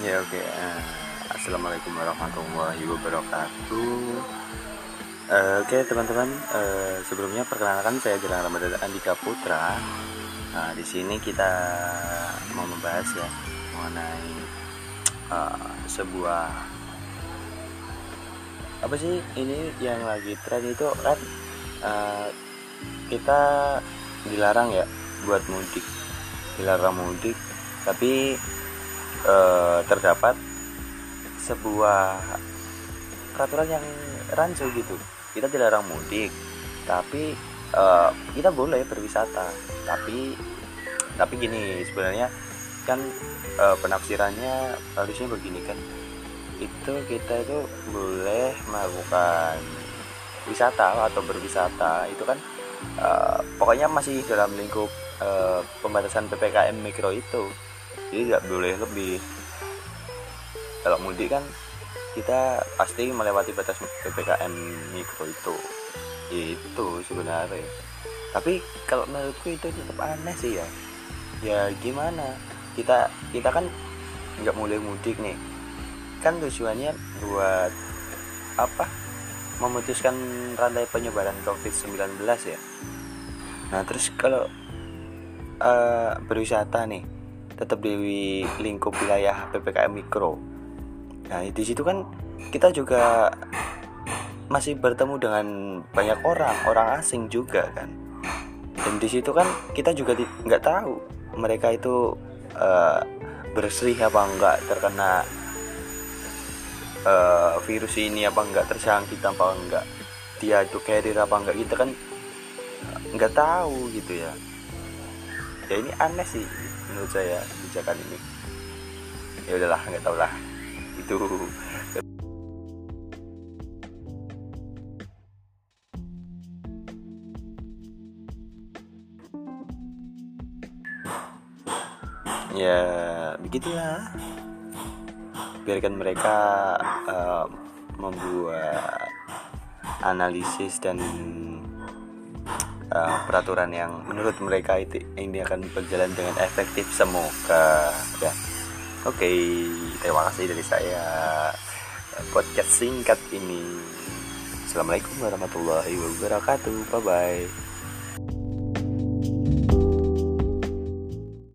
Oke oke. Uh, Assalamualaikum warahmatullahi wabarakatuh. Uh, oke okay, teman-teman, uh, sebelumnya perkenalkan saya Jalan Ramadan Andika Putra. Nah, di sini kita mau membahas ya mengenai uh, sebuah apa sih ini yang lagi tren itu kan uh, kita dilarang ya buat mudik, dilarang mudik, tapi uh, terdapat sebuah peraturan yang rancu gitu. Kita dilarang mudik tapi uh, kita boleh berwisata. Tapi tapi gini sebenarnya kan uh, penafsirannya harusnya begini kan. Itu kita itu boleh melakukan wisata atau berwisata. Itu kan uh, pokoknya masih dalam lingkup uh, pembatasan ppkm mikro itu jadi nggak boleh lebih. Kalau mudik kan kita pasti melewati batas ppkm mikro itu. Itu sebenarnya. Tapi kalau menurutku itu tetap aneh sih ya. Ya gimana? Kita kita kan nggak mulai mudik nih. Kan tujuannya buat apa? Memutuskan rantai penyebaran covid-19 ya. Nah terus kalau uh, berwisata nih tetap di lingkup wilayah ppkm mikro Nah di situ kan kita juga masih bertemu dengan banyak orang, orang asing juga kan. Dan di situ kan kita juga nggak tahu mereka itu uh, bersih apa enggak terkena uh, virus ini apa enggak terjangkit apa enggak dia itu carrier apa enggak kita kan nggak tahu gitu ya ya ini aneh sih menurut saya kebijakan ini. Ya udahlah nggak tahu lah. Itu. Ya begitulah. Biarkan mereka uh, membuat analisis dan uh, peraturan yang menurut mereka itu ini akan berjalan dengan efektif semoga ya. Oke okay terima kasih dari saya. Podcast singkat ini. Assalamualaikum warahmatullahi wabarakatuh. Bye bye